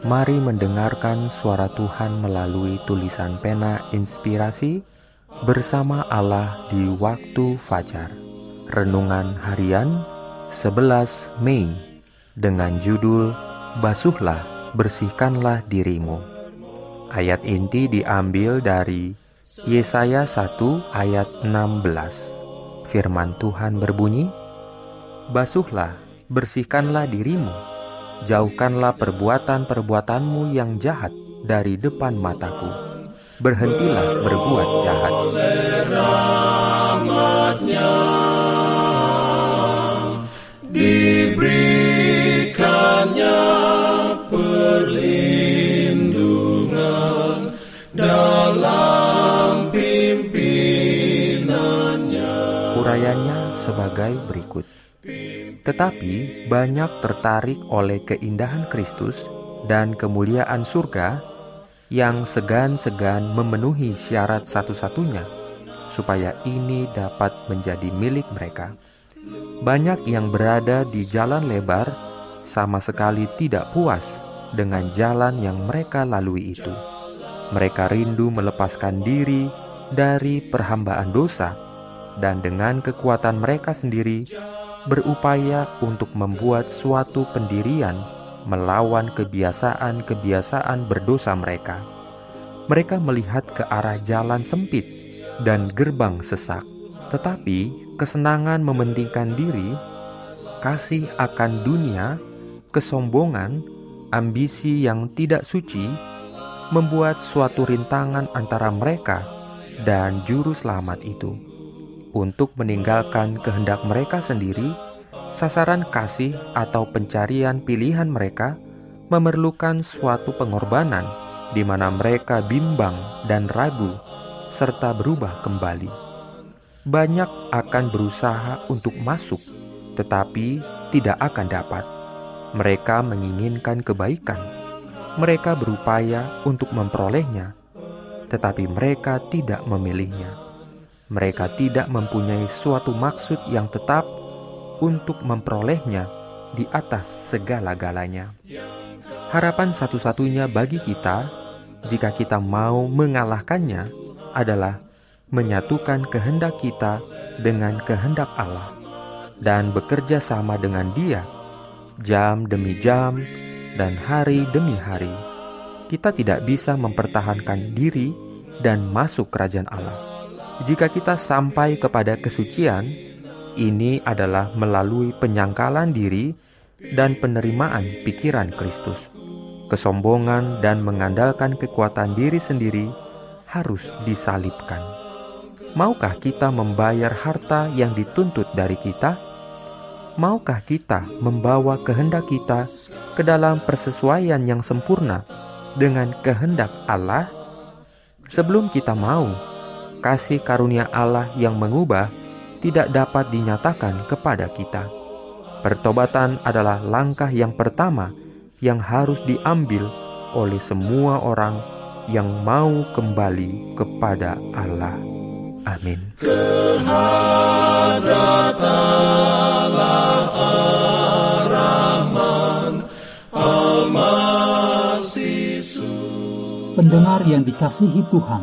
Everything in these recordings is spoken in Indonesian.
Mari mendengarkan suara Tuhan melalui tulisan pena inspirasi bersama Allah di waktu fajar. Renungan harian 11 Mei dengan judul Basuhlah, bersihkanlah dirimu. Ayat inti diambil dari Yesaya 1 ayat 16. Firman Tuhan berbunyi, Basuhlah, bersihkanlah dirimu jauhkanlah perbuatan-perbuatanmu yang jahat dari depan mataku. Berhentilah berbuat jahat. Diberikannya perlindungan dalam pimpinannya. Urayanya sebagai berikut. Tetapi banyak tertarik oleh keindahan Kristus dan kemuliaan surga yang segan-segan memenuhi syarat satu-satunya supaya ini dapat menjadi milik mereka. Banyak yang berada di jalan lebar sama sekali tidak puas dengan jalan yang mereka lalui itu. Mereka rindu melepaskan diri dari perhambaan dosa dan dengan kekuatan mereka sendiri berupaya untuk membuat suatu pendirian melawan kebiasaan-kebiasaan berdosa mereka. Mereka melihat ke arah jalan sempit dan gerbang sesak, tetapi kesenangan mementingkan diri, kasih akan dunia, kesombongan, ambisi yang tidak suci, membuat suatu rintangan antara mereka dan juru selamat itu untuk meninggalkan kehendak mereka sendiri, sasaran kasih atau pencarian pilihan mereka memerlukan suatu pengorbanan di mana mereka bimbang dan ragu serta berubah kembali. Banyak akan berusaha untuk masuk, tetapi tidak akan dapat. Mereka menginginkan kebaikan. Mereka berupaya untuk memperolehnya, tetapi mereka tidak memilihnya mereka tidak mempunyai suatu maksud yang tetap untuk memperolehnya di atas segala-galanya. Harapan satu-satunya bagi kita, jika kita mau mengalahkannya, adalah menyatukan kehendak kita dengan kehendak Allah dan bekerja sama dengan Dia jam demi jam dan hari demi hari. Kita tidak bisa mempertahankan diri dan masuk kerajaan Allah jika kita sampai kepada kesucian, ini adalah melalui penyangkalan diri dan penerimaan pikiran Kristus. Kesombongan dan mengandalkan kekuatan diri sendiri harus disalibkan. Maukah kita membayar harta yang dituntut dari kita? Maukah kita membawa kehendak kita ke dalam persesuaian yang sempurna dengan kehendak Allah? Sebelum kita mau kasih karunia Allah yang mengubah tidak dapat dinyatakan kepada kita. Pertobatan adalah langkah yang pertama yang harus diambil oleh semua orang yang mau kembali kepada Allah. Amin. Pendengar yang dikasihi Tuhan,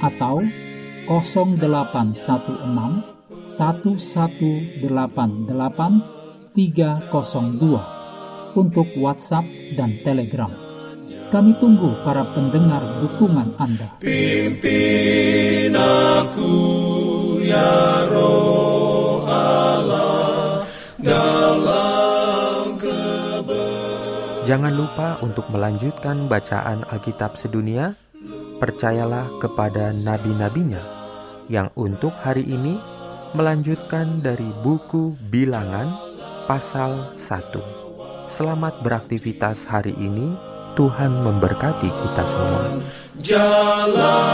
atau 0816 1188 302 untuk WhatsApp dan Telegram. Kami tunggu para pendengar dukungan Anda. Pimpin aku ya roh Allah dalam Jangan lupa untuk melanjutkan bacaan Alkitab sedunia. Percayalah kepada nabi-nabinya yang untuk hari ini melanjutkan dari buku Bilangan pasal 1. Selamat beraktivitas hari ini. Tuhan memberkati kita semua. jalan